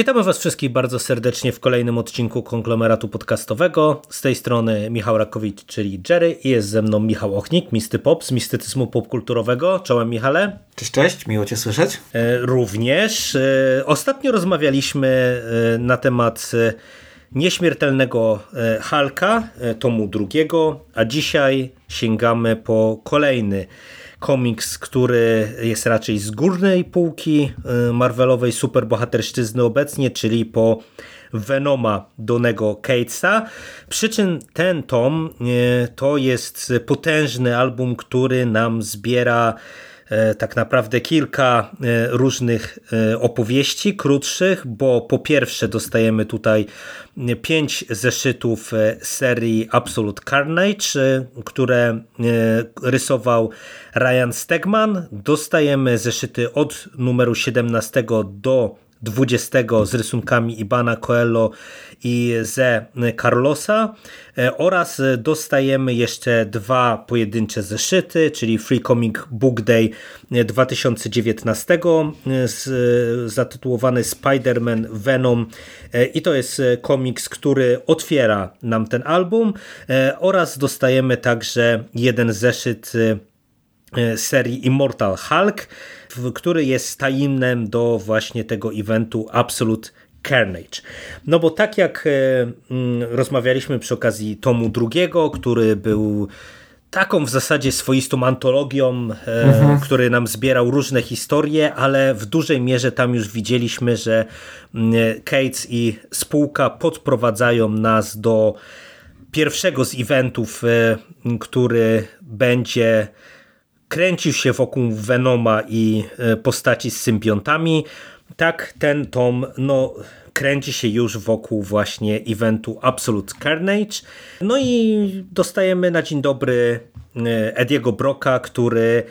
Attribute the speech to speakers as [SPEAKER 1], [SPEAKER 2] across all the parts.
[SPEAKER 1] Witamy Was wszystkich bardzo serdecznie w kolejnym odcinku konglomeratu podcastowego. Z tej strony Michał Rakowicz, czyli Jerry i jest ze mną Michał Ochnik, Misty Pop z mistycyzmu popkulturowego. Czołem Michale.
[SPEAKER 2] Cześć, cześć, miło Cię słyszeć.
[SPEAKER 1] E, również. E, ostatnio rozmawialiśmy e, na temat nieśmiertelnego Halka, tomu drugiego, a dzisiaj sięgamy po kolejny komiks, który jest raczej z górnej półki y, Marvelowej superbohaterszczyzny obecnie, czyli po Venoma Donego Catesa. Przy czym ten tom y, to jest potężny album, który nam zbiera tak naprawdę kilka e, różnych e, opowieści krótszych, bo po pierwsze dostajemy tutaj pięć zeszytów serii Absolute Carnage, które rysował Ryan Stegman. Dostajemy zeszyty od numeru 17 do 20 z rysunkami Ibana Coelho i Ze Carlosa e, oraz dostajemy jeszcze dwa pojedyncze zeszyty, czyli Free Comic Book Day 2019 e, zatytułowany Spider-Man Venom. E, i to jest komiks, który otwiera nam ten album oraz dostajemy także jeden zeszyt serii Immortal Hulk, który jest tajemnem do właśnie tego eventu Absolute Carnage. No bo tak jak e, mm, rozmawialiśmy przy okazji tomu drugiego, który był taką w zasadzie swoistą antologią, e, mhm. który nam zbierał różne historie, ale w dużej mierze tam już widzieliśmy, że mm, Cates i spółka podprowadzają nas do pierwszego z eventów, e, który będzie kręcił się wokół Venoma i e, postaci z symbiontami, tak ten tom no, kręci się już wokół właśnie eventu Absolute Carnage. No i dostajemy na dzień dobry e, Ediego Broka, który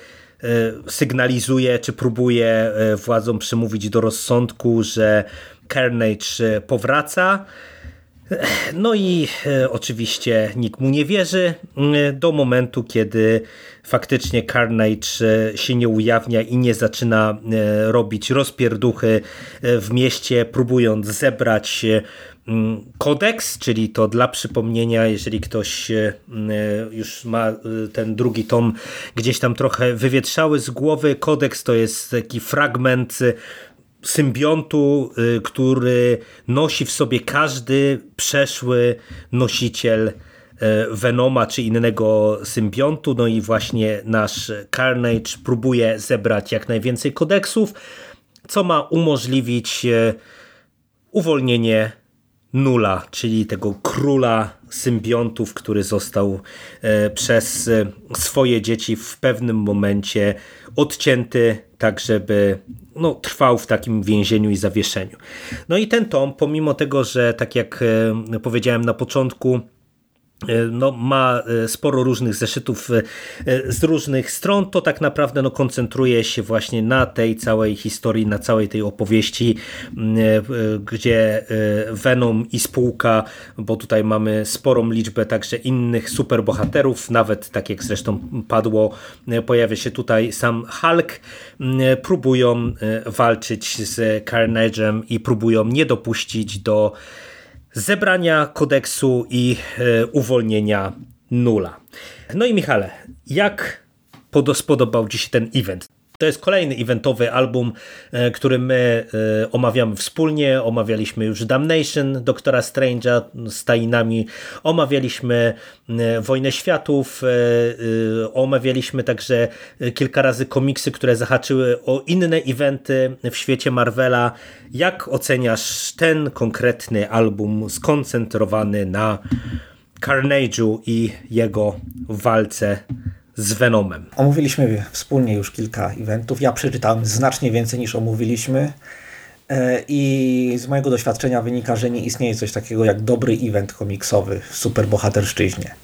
[SPEAKER 1] e, sygnalizuje, czy próbuje władzom przemówić do rozsądku, że Carnage powraca. No i e, oczywiście nikt mu nie wierzy e, do momentu, kiedy faktycznie Carnage e, się nie ujawnia i nie zaczyna robić rozpierduchy w mieście, próbując zebrać kodeks, czyli to dla przypomnienia, jeżeli ktoś już ma ten drugi tom gdzieś tam trochę wywietrzały z głowy, kodeks to jest taki fragment symbiontu, y, który nosi w sobie każdy przeszły nosiciel y, Venoma czy innego symbiontu. No i właśnie nasz Carnage próbuje zebrać jak najwięcej kodeksów, co ma umożliwić y, uwolnienie Nula, czyli tego króla symbiontów, który został przez swoje dzieci w pewnym momencie odcięty, tak żeby no, trwał w takim więzieniu i zawieszeniu. No i ten tom, pomimo tego, że tak jak e, powiedziałem na początku, no, ma e, sporo różnych zeszytów e, z różnych stron, to tak naprawdę no, koncentruje się właśnie na tej całej historii, na całej tej opowieści, gdzie Venom i spółka, bo tutaj mamy sporą liczbę także innych superbohaterów, nawet tak jak zresztą padło, pojawia się tutaj sam Hulk, próbują walczyć z Carnage'em i próbują nie dopuścić do zebrania kodeksu i e, uwolnienia nula. No i Michale, jak spodobał Ci się ten event? To jest kolejny eventowy album, e, który my e, omawiamy wspólnie. Omawialiśmy już Damnation Doktora Strange'a z tajnami. Omawialiśmy e, Wojnę Światów. Omawialiśmy także kilka razy komiksy, które zahaczyły o inne eventy w świecie Marvela. Jak oceniasz ten konkretny album skoncentrowany na Carnage'u i jego walce z Venomem.
[SPEAKER 2] Omówiliśmy wspólnie już kilka eventów. Ja przeczytałem znacznie więcej niż omówiliśmy. E, I z mojego doświadczenia wynika, że nie istnieje coś takiego jak dobry event komiksowy w superbohaterszczyźnie.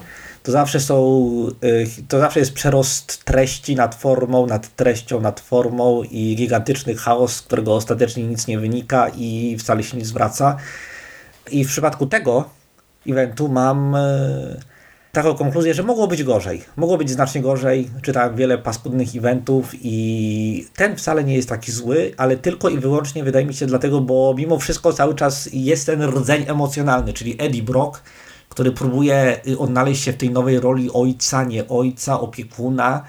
[SPEAKER 2] to zawsze są, y, to zawsze jest przerost treści nad formą, nad treścią, nad formą i gigantyczny chaos, z którego ostatecznie nic nie wynika i wcale się nie zwraca. I w przypadku tego eventu mam y, taką konkluzję, że mogło być gorzej. Mogło być znacznie gorzej. Czytałem wiele paskudnych eventów i ten wcale nie jest taki zły, ale tylko i wyłącznie wydaje mi się dlatego, bo mimo wszystko cały czas jest ten rdzeń emocjonalny, czyli Eddie Brock, który próbuje y, odnaleźć się w tej nowej roli ojca, nie ojca, opiekuna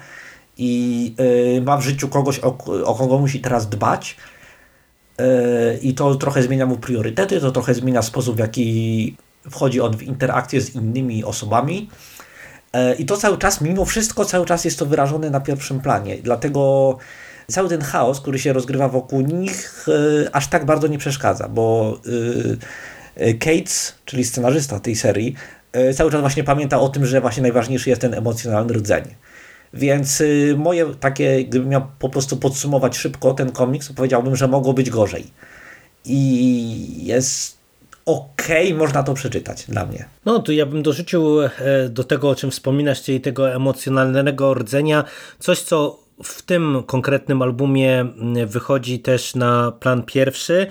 [SPEAKER 2] i yy, ma w życiu kogoś, o, o kogo musi teraz dbać. Yy, I to trochę zmienia mu priorytety, to trochę zmienia sposób, w jaki wchodzi on w interakcję z innymi osobami. Yy, I to cały czas, mimo wszystko, cały czas jest to wyrażone na pierwszym planie. Dlatego cały ten chaos, który się rozgrywa wokół nich, yy, aż tak bardzo nie przeszkadza, bo yy, Cates, czyli scenarzysta tej serii, e, cały czas właśnie pamięta o tym, że właśnie najważniejszy jest ten emocjonalny rdzeń. Więc moje takie, gdybym miał po prostu podsumować szybko ten komiks, to powiedziałbym, że mogło być gorzej. I jest ok, można to przeczytać dla mnie.
[SPEAKER 1] No tu ja bym dorzucił e, do tego, o czym wspominasz, czyli tego emocjonalnego rdzenia, coś co w tym konkretnym albumie wychodzi też na plan pierwszy,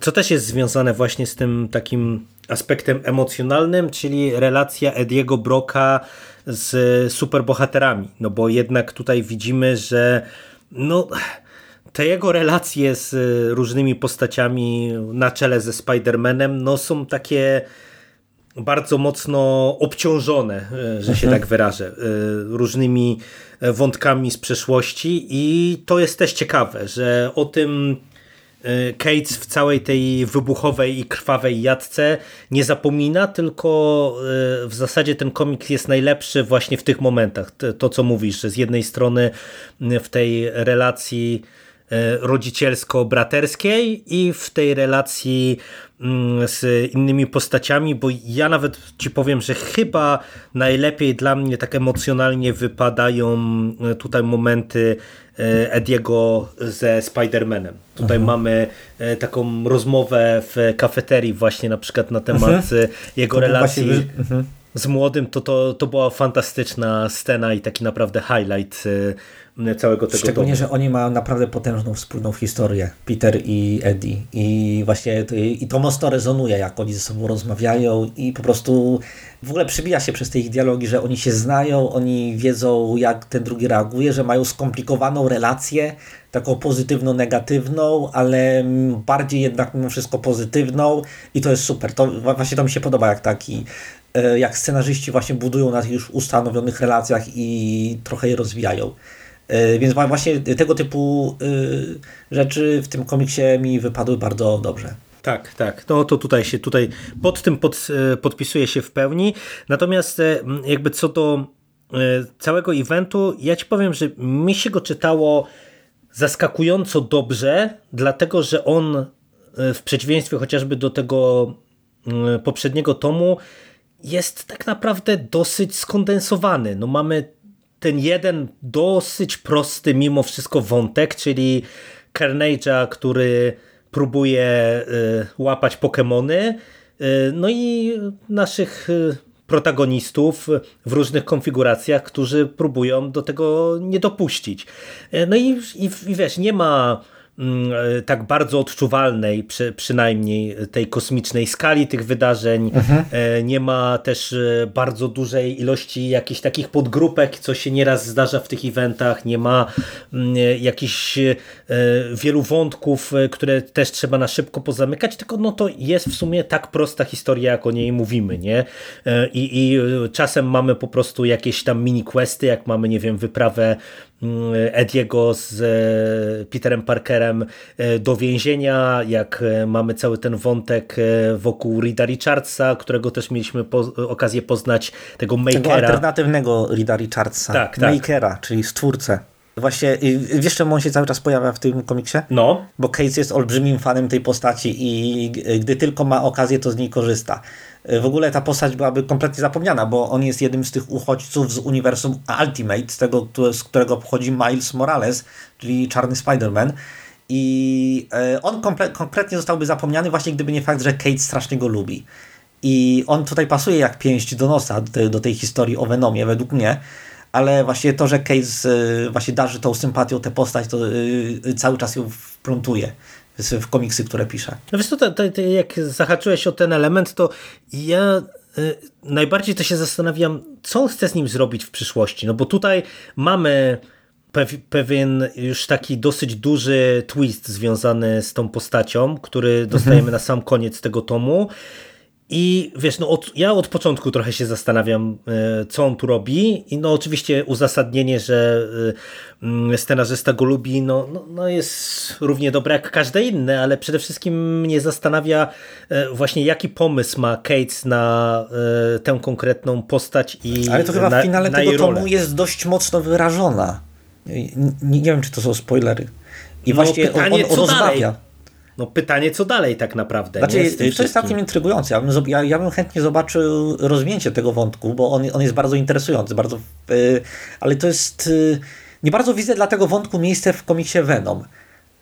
[SPEAKER 1] co też jest związane właśnie z tym takim aspektem emocjonalnym, czyli relacja Ediego Broka z superbohaterami. No bo jednak tutaj widzimy, że no, te jego relacje z różnymi postaciami na czele ze Spider-Manem no, są takie bardzo mocno obciążone, e, że się mhm. tak wyrażę, e, różnymi wątkami z przeszłości i to jest też ciekawe, że o tym Cates w całej tej wybuchowej i krwawej jadce nie zapomina, tylko w zasadzie ten komik jest najlepszy właśnie w tych momentach. To, co mówisz, że z jednej strony w tej relacji rodzicielsko-braterskiej i w tej relacji Mm, z innymi postaciami, bo ja nawet ci powiem, że chyba najlepiej dla mnie tak emocjonalnie wypadają e, tutaj momenty e, Ediego ze Spider-Manem. Tutaj mhm. mamy e, taką rozmowę w kafeterii właśnie na przykład na temat mhm. jego relacji właśnie... z młodym. To, to, to była fantastyczna scena i taki naprawdę highlight całego tego
[SPEAKER 2] Szczególnie, domu. że oni mają naprawdę potężną wspólną historię, Peter i Eddie. I właśnie i to mocno rezonuje, jak oni ze sobą rozmawiają i po prostu w ogóle przybija się przez te ich dialogi, że oni się znają, oni wiedzą, jak ten drugi reaguje, że mają skomplikowaną relację, taką pozytywno-negatywną, ale bardziej jednak mimo wszystko pozytywną i to jest super. To, właśnie to mi się podoba, jak taki jak scenarzyści właśnie budują na już ustanowionych relacjach i trochę je rozwijają. E, więc właśnie tego typu e, rzeczy w tym komiksie mi wypadły bardzo dobrze.
[SPEAKER 1] Tak, tak. No to tutaj się tutaj pod tym pod, e, podpisuje się w pełni. Natomiast jakby co do całego eventu, ja ci powiem, że mi się go czytało zaskakująco dobrze, dlatego że on w przeciwieństwie chociażby do tego poprzedniego tomu jest tak naprawdę dosyć skondensowany. No mamy ten jeden dosyć prosty mimo wszystko wątek, czyli Carnage'a, który próbuje y, łapać Pokémony, y, no i naszych y, protagonistów w różnych konfiguracjach, którzy próbują do tego nie dopuścić. No i, i, i wiesz, nie ma tak bardzo odczuwalnej, przy, przynajmniej tej kosmicznej skali tych wydarzeń. Mhm. E, nie ma też e, bardzo dużej ilości jakichś takich podgrupek, co się nieraz zdarza w tych eventach. Nie ma mm, jakichś wielu wątków, które też trzeba na szybko pozamykać, tylko no to jest w sumie tak prosta historia, jak o niej mówimy, nie? I, i czasem mamy po prostu jakieś tam mini questy, jak mamy, nie wiem, wyprawę Mm, Ediego z e, Peterem Parkerem e, do więzienia, jak e, mamy cały ten wątek wokół Rida Richardsa, którego też mieliśmy po, okazję poznać, tego Makera. Tego
[SPEAKER 2] alternatywnego Rida Richardsa, tak, tak. Makera, czyli stwórcę. Właśnie, wiesz czemu on się cały czas pojawia w tym komiksie?
[SPEAKER 1] No.
[SPEAKER 2] Bo Case jest olbrzymim fanem tej postaci i gdy tylko ma okazję, to z niej korzysta. W ogóle ta postać byłaby kompletnie zapomniana, bo on jest jednym z tych uchodźców z uniwersum Ultimate, z tego, z którego pochodzi Miles Morales, czyli czarny Spider-Man. I e, on komple kompletnie zostałby zapomniany właśnie gdyby nie fakt, że Kate strasznie go lubi. I on tutaj pasuje jak pięść do nosa do, tej historii o Venomie, według mnie. Ale właśnie to, że Case y, właśnie darzy tą sympatią tę postać, to y, cały czas ją wplątuje w komiksy, które pisze.
[SPEAKER 1] No wiesz, to, to, to, jak zahaczyłeś o ten element, to ja y, najbardziej to się zastanawiam, co on chce z nim zrobić w przyszłości. No bo tutaj mamy pewien już taki dosyć duży twist związany z tą postacią, który dostajemy mhm. na sam koniec tego tomu. I wiesz, no od, ja od początku trochę się zastanawiam, e, co on tu robi. I no oczywiście uzasadnienie, że e, mm, scenarzysta go lubi, no, no, no jest równie dobre jak każde inne, ale przede wszystkim mnie zastanawia e, właśnie jaki pomysł ma Cates na tę konkretną postać i
[SPEAKER 2] Ale to chyba
[SPEAKER 1] na,
[SPEAKER 2] w finale tego tomu jest dość mocno wyrażona. Nie, nie, wiem, czy to są spoilery. I no, właśnie pytanie, on, on rozmawia. Dalej?
[SPEAKER 1] No pytanie, co dalej tak naprawdę.
[SPEAKER 2] Znaczy, nie, to jest całkiem intrygujące. Ja bym, ja, ja bym chętnie zobaczył rozwinięcie tego wątku, bo on, on jest bardzo interesujący, bardzo, yy, ale to jest... Yy, nie bardzo widzę dla tego wątku miejsce w komiksie Venom.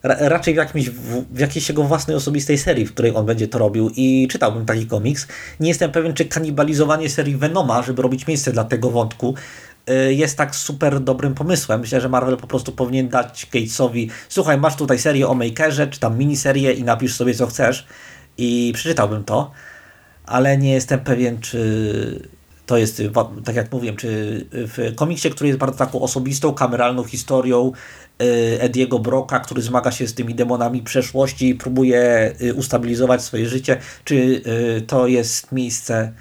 [SPEAKER 2] raczej w, jakimś, w jakiejś jego własnej osobistej serii, w której on będzie to robił i czytałbym taki komiks. Nie jestem pewien, czy kanibalizowanie serii Venoma, żeby robić miejsce dla tego wątku, jest tak super dobrym pomysłem. Myślę, że Marvel po prostu powinien dać Gatesowi słuchaj, masz tutaj serię o Makerze, czy tam miniserię i napisz sobie co chcesz i przeczytałbym to, ale nie jestem pewien, czy to jest, tak jak mówiłem, czy w komiksie, który jest bardzo taką osobistą, kameralną historią y, Ediego Broka, który zmaga się z tymi demonami przeszłości i próbuje y, ustabilizować swoje życie, czy to jest miejsce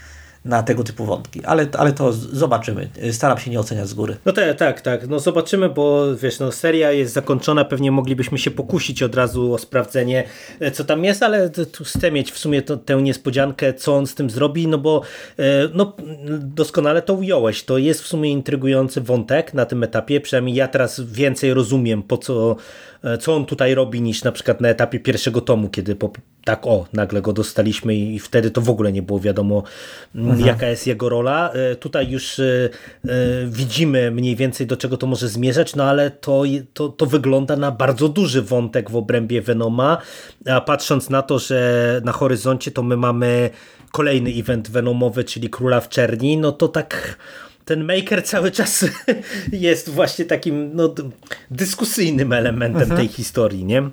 [SPEAKER 2] na tego typu wątki, ale, ale to zobaczymy. Staram się nie oceniać z góry.
[SPEAKER 1] No tak, tak, tak. No zobaczymy, bo wiesz, no seria jest zakończona, pewnie moglibyśmy się pokusić od razu o sprawdzenie, e, co tam jest, ale tu chcę mieć w sumie to, tę niespodziankę, co on z tym zrobi, no bo e, no, doskonale to ująłeś. To jest w sumie intrygujący wątek na tym etapie, przynajmniej ja teraz więcej rozumiem, po co co on tutaj robi niż na przykład na etapie pierwszego tomu, kiedy po, tak o, nagle go dostaliśmy i wtedy to w ogóle nie było wiadomo mm, mhm. jaka jest jego rola. E, tutaj już e, widzimy mniej więcej do czego to może zmierzać, no ale to, to, to wygląda na bardzo duży wątek w obrębie Venoma, a patrząc na to, że na horyzoncie to my mamy kolejny event Venomowy, czyli Króla w Czerni, no to tak ten maker cały czas jest właśnie takim no, dyskusyjnym elementem mhm. tej historii, nie?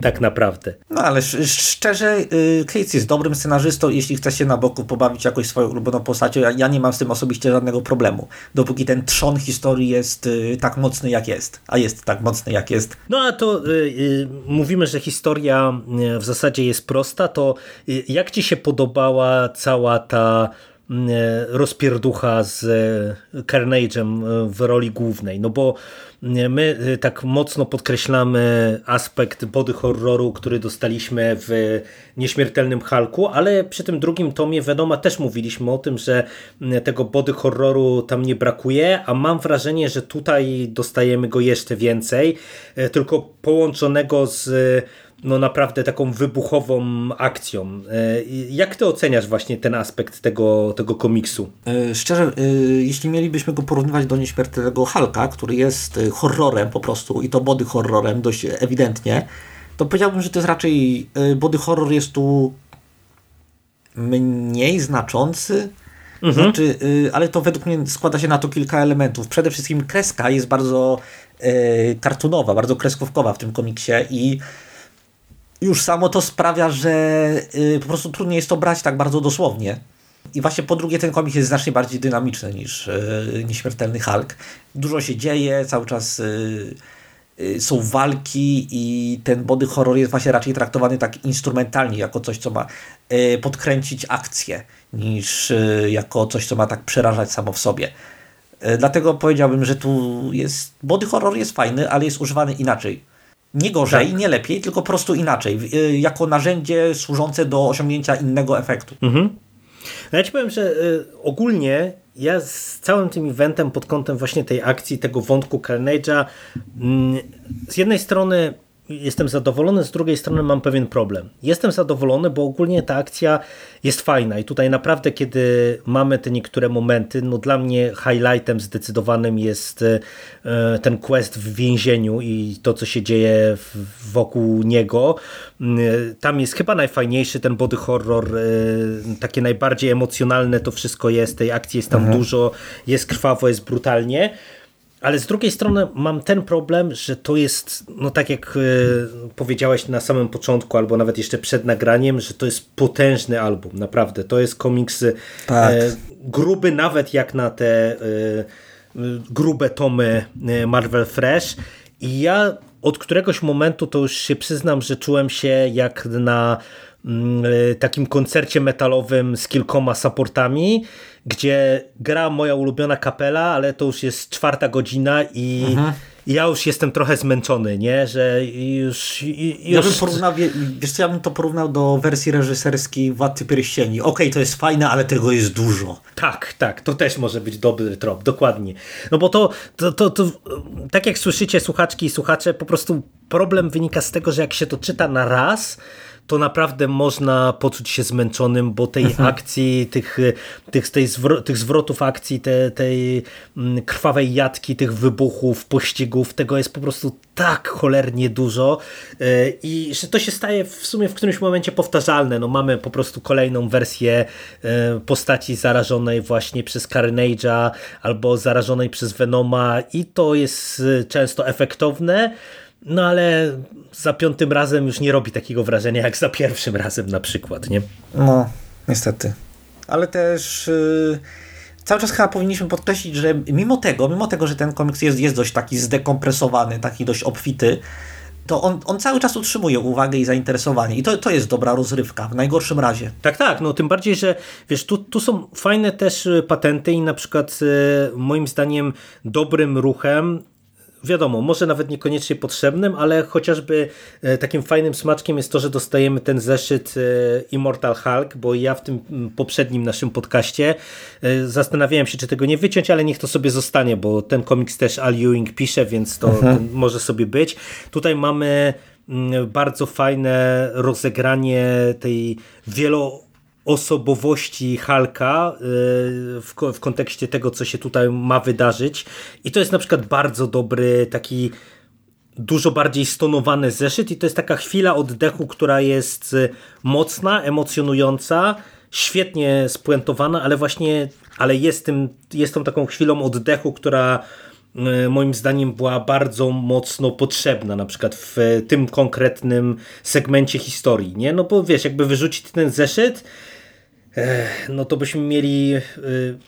[SPEAKER 1] Tak naprawdę.
[SPEAKER 2] No ale szczerze, y, Cates jest dobrym scenarzystą. Jeśli chce się na boku pobawić jakąś swoją ulubioną postacią, ja, ja, nie mam z tym osobiście żadnego problemu. Dopóki ten trzon historii jest y, tak mocny jak jest. A jest tak mocny jak jest.
[SPEAKER 1] No a to y, mówimy, że historia w zasadzie jest prosta. To jak ci się podobała cała ta rozpierducha z e, Carnage'em e, w roli głównej, no bo my tak mocno podkreślamy aspekt body horroru, który dostaliśmy w Nieśmiertelnym Halku, ale przy tym drugim tomie Venoma też mówiliśmy o tym, że tego body horroru tam nie brakuje, a mam wrażenie, że tutaj dostajemy go jeszcze więcej, tylko połączonego z no naprawdę taką wybuchową akcją. E, jak ty oceniasz właśnie ten aspekt tego, tego komiksu?
[SPEAKER 2] E, szczerze, e, jeśli mielibyśmy go porównywać do Nieśmiertelnego Halka, który jest horrorem po prostu i to body horrorem dość ewidentnie, to powiedziałbym, że to jest raczej body horror jest tu mniej znaczący, Mhm. Znaczy, ale to według mnie składa się na to kilka elementów. Przede wszystkim kreska jest bardzo e, kartunowa, bardzo kreskówkowa w tym komiksie i już samo to sprawia, że y, po prostu trudniej jest to brać tak bardzo dosłownie. I właśnie po drugie ten komiks jest znacznie bardziej dynamiczny niż y, Nieśmiertelny Hulk. Dużo się dzieje, cały czas y, są walki i ten body horror jest właśnie raczej traktowany tak instrumentalnie, jako coś, co ma podkręcić akcję, niż jako coś, co ma tak przerażać samo w sobie. Dlatego powiedziałbym, że tu jest. Body horror jest fajny, ale jest używany inaczej nie gorzej, tak. nie lepiej, tylko po prostu inaczej, y, jako narzędzie służące do osiągnięcia innego efektu. Mhm.
[SPEAKER 1] No ja ci powiem, że y, ogólnie ja z całym tym eventem pod kątem właśnie tej akcji, tego wątku Carnage'a, mm, z jednej strony jestem zadowolony, z drugiej strony mam pewien problem. Jestem zadowolony, bo ogólnie ta akcja jest fajna i tutaj naprawdę, kiedy mamy te niektóre momenty, no dla mnie highlightem zdecydowanym jest e, ten quest w więzieniu i to, co się dzieje wokół niego. E, tam jest chyba najfajniejszy ten body horror, e, takie najbardziej emocjonalne to wszystko jest, tej akcji jest tam mhm. dużo, jest krwawo, jest brutalnie. Ale z drugiej strony mam ten problem, że to jest, no tak jak e, powiedziałeś na samym początku, albo nawet jeszcze przed nagraniem, że to jest potężny album, naprawdę. To jest komiks tak. e, gruby nawet jak na te e, grube tomy Marvel Fresh. I ja od któregoś momentu to już się przyznam, że czułem się jak na takim koncercie metalowym z kilkoma supportami, gdzie gra moja ulubiona kapela, ale to już jest czwarta godzina i mhm. ja już jestem trochę zmęczony, nie? Że już... już...
[SPEAKER 2] Ja bym porównał, wiesz co, ja bym to porównał do wersji reżyserskiej Władcy Pierścieni. Okej, okay, to jest fajne, ale tego jest dużo.
[SPEAKER 1] Tak, tak, to też może być dobry trop, dokładnie. No bo to, to, to, to tak jak słyszycie słuchaczki i słuchacze, po prostu problem wynika z tego, że jak się to czyta na raz, to naprawdę można poczuć się zmęczonym, bo tej mhm. akcji, tych, tych, tej zwro tych zwrotów akcji, te, tej mm, krwawej jatki, tych wybuchów, pościgów, tego jest po prostu tak cholernie dużo e, i że to się staje w sumie w którymś momencie powtarzalne. No mamy po prostu kolejną wersję e, postaci zarażonej właśnie przez Carnage'a albo zarażonej przez Venoma i to jest e, często efektowne, no ale za piątym razem już nie robi takiego wrażenia jak za pierwszym razem na przykład, nie?
[SPEAKER 2] No, niestety. Ale też yy, cały czas chyba powinniśmy podkreślić, że mimo tego, mimo tego, że ten komiks jest, jest dość taki zdekompresowany, taki dość obfity, to on, on cały czas utrzymuje uwagę i zainteresowanie. I to, to jest dobra rozrywka, w najgorszym razie.
[SPEAKER 1] Tak, tak, no tym bardziej, że wiesz, tu, tu są fajne też patenty i na przykład e, moim zdaniem dobrym ruchem wiadomo, może nawet niekoniecznie potrzebnym, ale chociażby e, takim fajnym smaczkiem jest to, że dostajemy ten zeszyt e, Immortal Hulk, bo ja w tym poprzednim naszym podcaście e, zastanawiałem się, czy tego nie wyciąć, ale niech to sobie zostanie, bo ten komiks też Al Ewing pisze, więc to, to może sobie być. Tutaj mamy bardzo fajne rozegranie tej wielo osobowości Halka y, w, w kontekście tego, co się tutaj ma wydarzyć. I to jest na przykład bardzo dobry taki dużo bardziej stonowany zeszyt i to jest taka chwila oddechu, która jest y, mocna, emocjonująca, świetnie spuentowana, ale właśnie ale jest, tym, jest tą taką chwilą oddechu, która y, moim zdaniem była bardzo mocno potrzebna, na przykład w tym konkretnym segmencie historii, nie? No bo wiesz, jakby wyrzucić ten zeszyt, no to byśmy mieli y,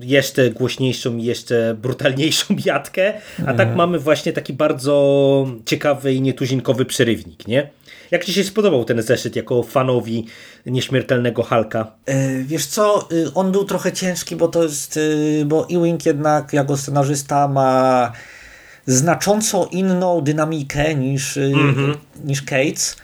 [SPEAKER 1] jeszcze głośniejszą i jeszcze brutalniejszą jatkę, a tak mhm. mamy właśnie taki bardzo ciekawy i nietuzinkowy przerywnik, nie? Jak Ci się spodobał ten zeszyt jako fanowi nieśmiertelnego Halka?
[SPEAKER 2] E, wiesz co, y, on był trochę ciężki, bo to jest, y, bo Ewing jednak jako scenarzysta ma znacząco inną dynamikę niż, mm -hmm. niż Cates.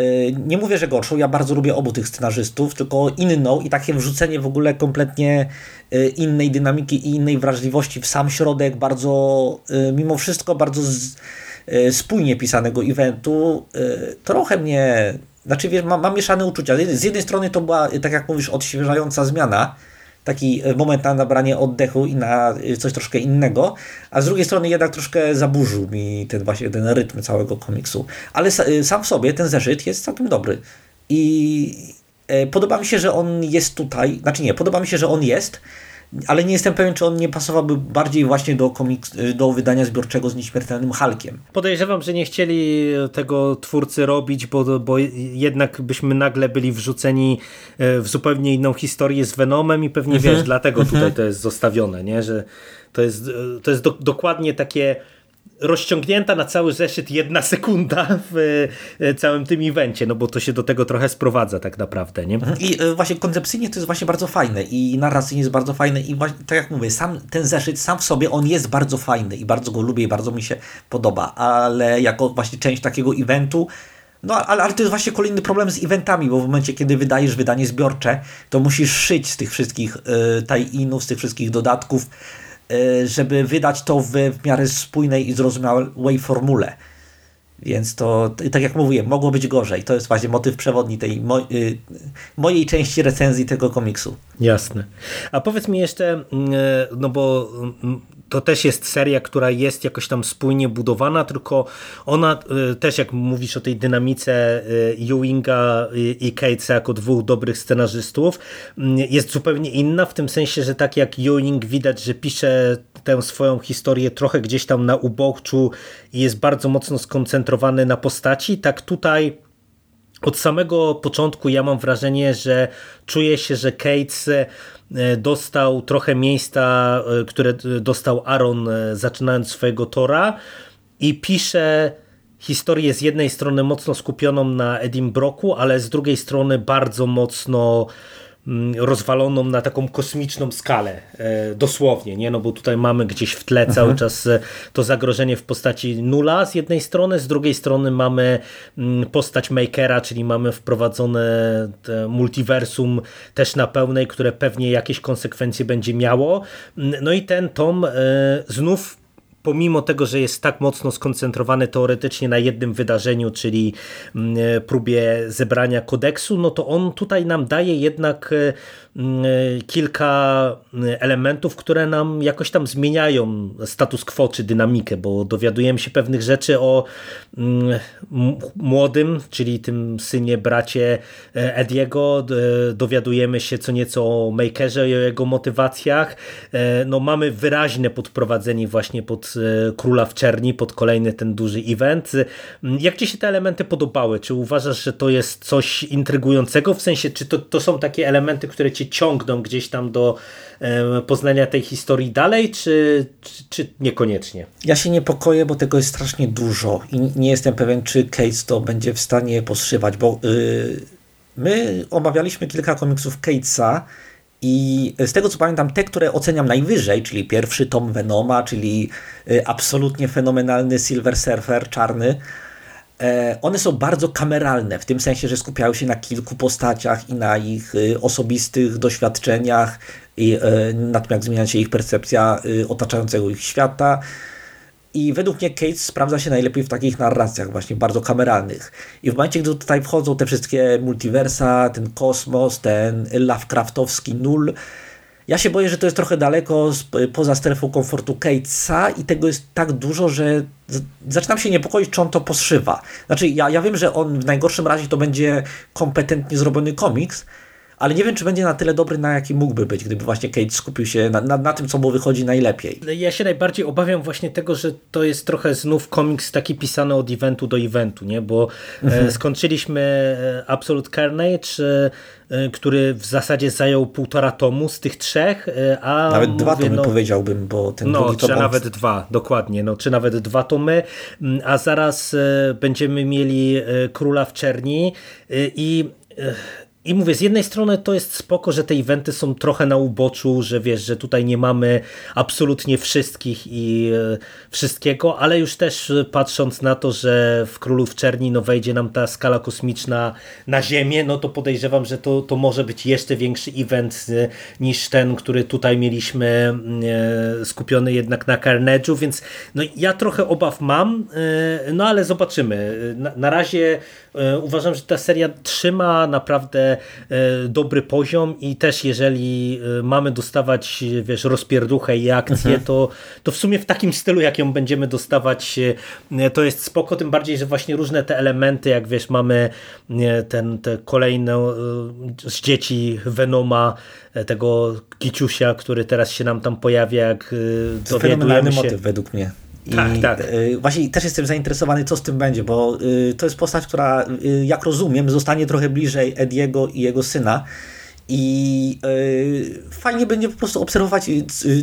[SPEAKER 2] Y, nie mówię, że gorszą, ja bardzo lubię obu tych scenarzystów, tylko inną i takie wrzucenie w ogóle kompletnie y, innej dynamiki i innej wrażliwości w sam środek, bardzo, y, mimo wszystko, bardzo spójnie pisanego eventu, trochę mnie, znaczy wiesz, mam, mam mieszane uczucia. Z jednej strony to była, tak jak mówisz, odświeżająca zmiana, taki e, moment na nabranie oddechu i na e, coś troszkę innego, a z drugiej strony jednak troszkę zaburzył mi ten właśnie ten rytm całego komiksu. Ale e, sam w sobie ten zeszyt jest całkiem dobry. I podoba mi się, że on jest tutaj, znaczy nie, podoba mi się, że on jest, ale nie jestem pewien, czy on nie pasowałby bardziej właśnie do, komiks, do wydania zbiorczego z nieśmiertelnym Hulkiem.
[SPEAKER 1] Podejrzewam, że nie chcieli tego twórcy robić, bo, bo jednak byśmy nagle byli wrzuceni e, w zupełnie inną historię z Venomem i pewnie mhm. wiesz, dlatego tutaj mhm. to jest zostawione, nie? że to jest, e, to jest do, dokładnie takie rozciągnięta na cały zeszyt jedna sekunda w e, całym tym evencie, no bo to się do tego trochę sprowadza tak naprawdę, nie?
[SPEAKER 2] Mhm. I e, właśnie koncepcyjnie to jest właśnie bardzo fajne i narracyjnie jest bardzo fajne i właśnie, tak jak mówię, sam ten zeszyt sam w sobie on jest bardzo fajny i bardzo go lubię i bardzo mi się podoba, ale jako właśnie część takiego eventu no, ale, ale to jest właśnie kolejny problem z eventami, bo w momencie, kiedy wydajesz wydanie zbiorcze, to musisz szyć z tych wszystkich y, tie-inów, z tych wszystkich dodatków E, żeby wydać to w, w miarę spójnej i zrozumiałej formule. Więc to, tak jak mówiłem, mogło być gorzej. To jest właśnie motyw przewodni tej mo y, mojej części recenzji tego komiksu.
[SPEAKER 1] Jasne. A powiedz mi jeszcze, mm, no bo mm, to też jest seria, która jest jakoś tam spójnie budowana, tylko ona y, też jak mówisz o tej dynamice y, Ewinga i Catesa jako dwóch dobrych scenarzystów, jest zupełnie inna w tym sensie, że tak jak Ewing widać, że pisze tę swoją historię trochę gdzieś tam na uboczu i jest bardzo mocno skoncentrowany na postaci, tak tutaj od samego początku ja mam wrażenie, że czuję się, że Cates e, dostał trochę miejsca, e, które dostał Aaron e, zaczynając swojego Tora i pisze historię z jednej strony mocno skupioną na Edim Broku, ale z drugiej strony bardzo mocno rozwaloną na taką kosmiczną skalę, e, dosłownie, nie? No bo tutaj mamy gdzieś w tle cały mhm. czas e, to zagrożenie w postaci nula z jednej strony, z drugiej strony mamy mm, postać Makera, czyli mamy wprowadzone multiversum też na pełnej, które pewnie jakieś konsekwencje będzie miało. Mm, no i ten tom e, znów pomimo tego, że jest tak mocno skoncentrowany teoretycznie na jednym wydarzeniu, czyli mm, próbie zebrania kodeksu, no to on tutaj nam daje jednak e, kilka elementów, które nam jakoś tam zmieniają status quo czy dynamikę, bo dowiadujemy się pewnych rzeczy o mm, młodym, czyli tym synie, bracie Ediego, dowiadujemy się co nieco o Makerze i o jego motywacjach. No mamy wyraźne podprowadzenie właśnie pod E, Króla w Czerni pod kolejny ten duży event. Jak Ci się te elementy podobały? Czy uważasz, że to jest coś intrygującego? W sensie, czy to, to są takie elementy, które Ciągną gdzieś tam do poznania tej historii dalej, czy, czy, czy niekoniecznie?
[SPEAKER 2] Ja się niepokoję, bo tego jest strasznie dużo i nie jestem pewien, czy Case to będzie w stanie poszywać, bo yy, my omawialiśmy kilka komiksów Catesa, i z tego co pamiętam, te, które oceniam najwyżej, czyli pierwszy tom Venoma, czyli y, absolutnie fenomenalny Silver Surfer czarny, one są bardzo kameralne, w tym sensie, że skupiają się na kilku postaciach i na ich y, osobistych doświadczeniach i e, na tym, jak zmienia się ich percepcja y, otaczającego ich świata i według mnie Kate sprawdza się najlepiej w takich narracjach właśnie bardzo kameralnych. I w momencie, gdy tutaj wchodzą te wszystkie multiversa, ten kosmos, ten Lovecraftowski nul, ja się boję, że to jest trochę daleko poza strefą komfortu Catesa i tego jest tak dużo, że zaczynam się niepokoić, czy on to poszywa. Znaczy, ja, ja wiem, że on w najgorszym razie to będzie kompetentnie zrobiony komiks, ale nie wiem, czy będzie na tyle dobry, na jaki mógłby być, gdyby właśnie Cage skupił się na, na, na, tym, co mu wychodzi najlepiej.
[SPEAKER 1] Ja się najbardziej obawiam właśnie tego, że to jest trochę znów komiks taki pisany od eventu do eventu, nie? bo e, mhm. skończyliśmy e, Absolute Carnage, e, który w zasadzie zajął półtora tomu z tych trzech, a
[SPEAKER 2] nawet mówię, dwa tomy no, powiedziałbym, bo ten
[SPEAKER 1] no,
[SPEAKER 2] drugi
[SPEAKER 1] tom... czy nawet dwa, dokładnie, no, czy nawet dwa tomy, a zaraz będziemy mieli Króla w Czerni i i mówię, z jednej strony to jest spoko, że te eventy są trochę na uboczu, że wiesz, że tutaj nie mamy absolutnie wszystkich i e, wszystkiego, ale już też patrząc na to, że w Królów Czerni no wejdzie nam ta skala kosmiczna na Ziemię, no to podejrzewam, że to, to może być jeszcze większy event e, niż ten, który tutaj mieliśmy e, skupiony jednak na Carnage'u, więc no ja trochę obaw mam, no ale zobaczymy. Na, na razie uważam, że ta seria trzyma naprawdę E, dobry poziom i też jeżeli e, mamy dostawać, wiesz, rozpierduchę i akcję, mhm. to, to w sumie w takim stylu, jak ją będziemy dostawać, e, to jest spoko, tym bardziej, że właśnie różne te elementy, jak wiesz, mamy ten, te kolejne z dzieci Venoma, tego Kiciusia, który teraz się nam tam pojawia, jak
[SPEAKER 2] dowiadujemy się... motyw według mnie.
[SPEAKER 1] I tak, tak.
[SPEAKER 2] Y, właśnie też jestem zainteresowany, co z tym będzie, bo y, to jest postać, która, y, jak rozumiem, zostanie trochę bliżej Ediego i jego syna. I fajnie będzie po prostu obserwować,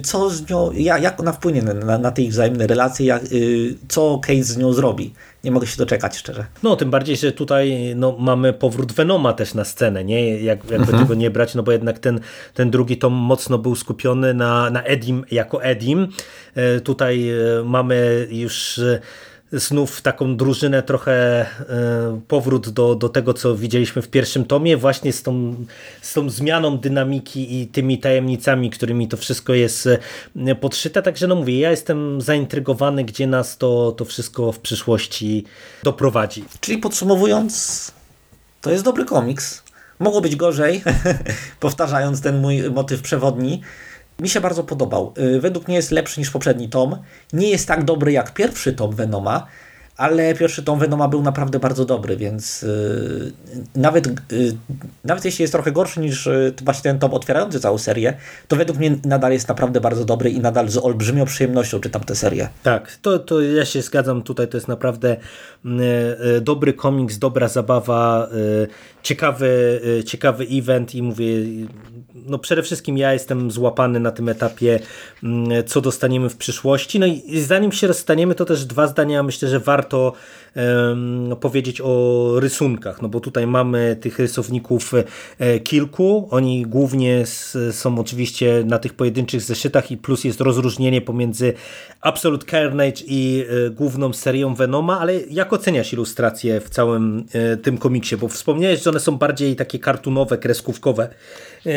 [SPEAKER 2] co z nią, jak ona wpłynie na, na te ich wzajemne relacje, jak, co Kate z nią zrobi nie mogę się doczekać, szczerze.
[SPEAKER 1] No, tym bardziej, że tutaj no, mamy powrót Venoma też na scenę, nie? Jak, jakby mhm. tego nie brać, no bo jednak ten, ten drugi tom mocno był skupiony na, na Edim jako Edim. E, tutaj e, mamy już e, znów taką drużynę, trochę powrót do, do tego, co widzieliśmy w pierwszym tomie, właśnie z tą, z tą zmianą dynamiki i tymi tajemnicami, którymi to wszystko jest podszyte. Także no mówię, ja jestem zaintrygowany, gdzie nas to, to wszystko w przyszłości doprowadzi.
[SPEAKER 2] Czyli podsumowując, to jest dobry komiks. Mogło być gorzej, powtarzając ten mój motyw przewodni. Mi się bardzo podobał. Y, według mnie jest lepszy niż poprzedni tom. Nie jest tak dobry jak pierwszy tom Venoma, ale pierwszy tom Venoma był naprawdę bardzo dobry, więc yy, nawet, yy, nawet jeśli jest trochę gorszy niż właśnie ten tom otwierający całą serię, to według mnie nadal jest naprawdę bardzo dobry i nadal z olbrzymią przyjemnością czytam tę serię.
[SPEAKER 1] Tak, to, to ja się zgadzam tutaj, to jest naprawdę mm, y, dobry komiks, dobra zabawa, y, ciekawy, y, ciekawy event i mówię, no przede wszystkim ja jestem złapany na tym etapie, mm, co dostaniemy w przyszłości. No i zanim się rozstaniemy, to też dwa zdania myślę, że warto um, powiedzieć o rysunkach, no bo tutaj mamy tych rysowników e, kilku. Oni głównie są oczywiście na tych pojedynczych zeszytach i plus jest rozróżnienie pomiędzy Absolute Carnage i e, główną serią Venoma, ale jak oceniasz ilustracje w całym e, tym komiksie? Bo wspomniałeś, że one są bardziej takie kartunowe, kreskówkowe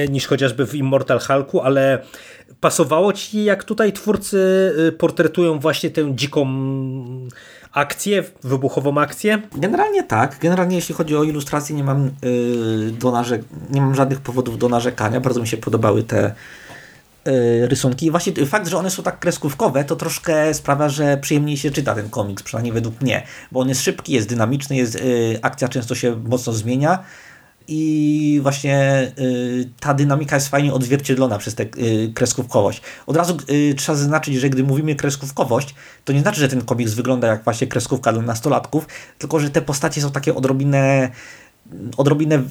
[SPEAKER 1] niż chociażby w Immortal Hulku, ale pasowało ci, jak tutaj twórcy y, portretują właśnie tę dziką akcję, wybuchową akcję?
[SPEAKER 2] Generalnie tak. Generalnie jeśli chodzi o ilustrację, nie mam, yy, do narzek- nie mam żadnych powodów do narzekania. Bardzo mi się podobały te rysunki. I właśnie fakt, że one są tak kreskówkowe, to troszkę sprawia, że przyjemniej się czyta ten komiks, przynajmniej według mnie, bo on jest szybki, jest dynamiczny, jest, yy, akcja często się mocno zmienia i właśnie y, ta dynamika jest fajnie odzwierciedlona przez tę kreskówkowość. Od razu trzeba zaznaczyć, że gdy mówimy kreskówkowość, to nie znaczy, że ten komiks wygląda jak właśnie kreskówka dla nastolatków, tylko że te postacie są takie odrobinę, odrobinę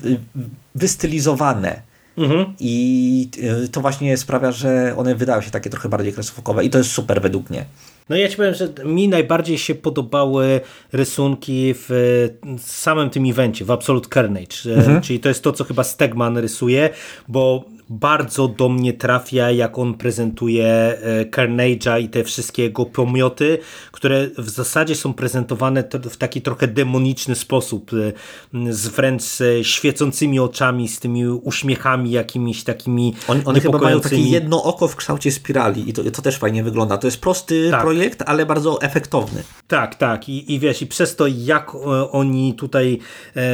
[SPEAKER 2] wystylizowane. Mhm. I to właśnie sprawia, że one wydają się takie trochę bardziej kreskówkowe i to jest super według mnie.
[SPEAKER 1] No ja ci powiem, że mi najbardziej się podobały rysunki w samym tym evencie, w Absolute Carnage, mhm. czyli to jest to, co chyba Stegman rysuje, bo bardzo do mnie trafia, jak on prezentuje e, Carnage'a i te wszystkie jego pomioty, które w zasadzie są prezentowane w taki trochę demoniczny sposób, e, z wręcz świecącymi oczami, z tymi uśmiechami jakimiś takimi
[SPEAKER 2] Oni, one chyba mają takie jedno oko w kształcie spirali i to, to też fajnie wygląda. To jest prosty tak. projekt, ale bardzo efektowny.
[SPEAKER 1] Tak, tak. I, I wiesz, i przez to jak e, oni tutaj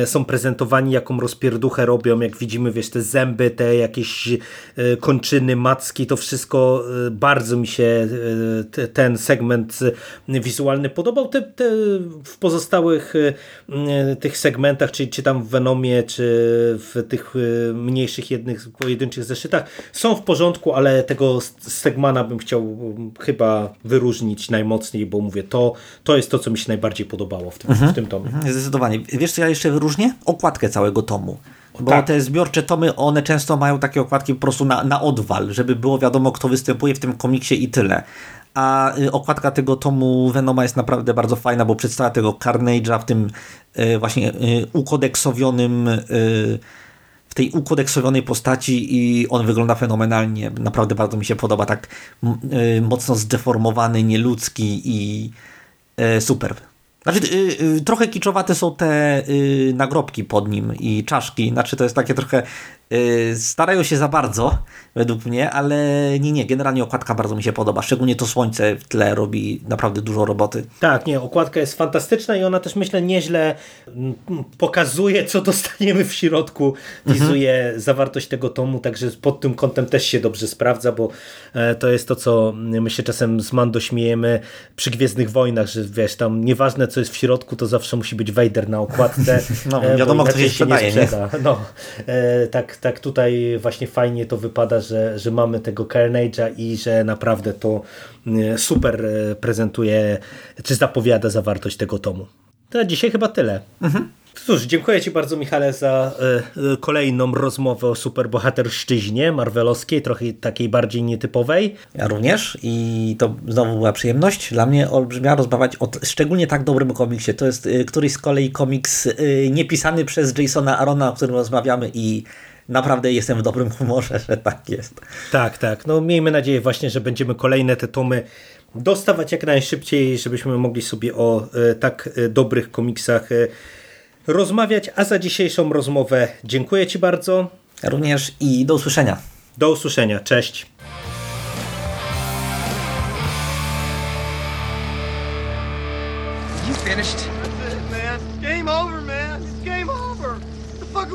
[SPEAKER 1] są prezentowani, jaką rozpierduchę robią, jak widzimy, wiesz, te zęby, te jakieś E, kończyny, macki, to wszystko e, bardzo mi się e, ten segment wizualny podobał. Te, te w pozostałych tych segmentach, czy, czy tam w Venomie, czy w tych mniejszych jednych pojedynczych zeszytach są w porządku, ale tego Stegmana bym chciał chyba wyróżnić najmocniej, bo mówię, to, to jest to, co mi się najbardziej podobało w tym, mhm. w tym tomie.
[SPEAKER 2] Mhm. Zdecydowanie. Wiesz, co ja jeszcze wyróżnię? Okładkę całego tomu. Bo tak. te zbiorcze tomy, one często mają takie okładki po prostu na, na odwal, żeby było wiadomo, kto występuje w tym komiksie i tyle. A y, okładka tego tomu Venoma jest naprawdę bardzo fajna, bo przedstawia tego Carnage'a w tym y, właśnie y, ukodeksowionym w tej ukodeksowionej postaci i on wygląda fenomenalnie. Naprawdę bardzo mi się podoba, tak mocno zdeformowany, nieludzki i super. Znaczy, y, y, trochę kiczowate są te y, nagrobki pod nim i czaszki. Znaczy, to jest takie trochę starają się za bardzo, według mnie, ale nie, nie, generalnie okładka bardzo mi się podoba. Szczególnie to słońce w tle robi naprawdę dużo roboty.
[SPEAKER 1] Tak, nie, okładka jest fantastyczna i ona też myślę nieźle mm, pokazuje, co dostaniemy w środku, wizuje mhm. zawartość tego tomu, także pod tym kątem też się dobrze sprawdza, bo e, to jest to, co my się czasem z Mando śmiejemy przy Gwiezdnych Wojnach, że wiesz, tam nieważne co jest w środku, to zawsze musi być Vader na okładce.
[SPEAKER 2] No, wiadomo, kto się sprzedaje. Nie sprzeda.
[SPEAKER 1] No, e, tak, tak tutaj właśnie fajnie to wypada, że, że mamy tego Carnage'a i że naprawdę to e, super e, prezentuje, czy zapowiada zawartość tego tomu. To dzisiaj chyba tyle. Mhm. Cóż, dziękuję Ci bardzo Michale za y, kolejną rozmowę o superbohaterszczyźnie marvelowskiej, trochę takiej bardziej nietypowej.
[SPEAKER 2] Ja również i to znowu była przyjemność. Dla mnie olbrzymia rozmawiać o szczególnie tak dobrym komiksie. To jest y, któryś z kolei komiks y, niepisany przez Jasona Arona, o którym rozmawiamy i naprawdę jestem w dobrym humorze, że tak jest.
[SPEAKER 1] Tak, tak. No miejmy nadzieję właśnie, że będziemy kolejne te tomy dostawać jak najszybciej, żebyśmy mogli sobie o e, tak e, dobrych komiksach e, rozmawiać. A za dzisiejszą rozmowę dziękuję Ci bardzo.
[SPEAKER 2] Również i do usłyszenia.
[SPEAKER 1] Do usłyszenia. Cześć.
[SPEAKER 3] You finished?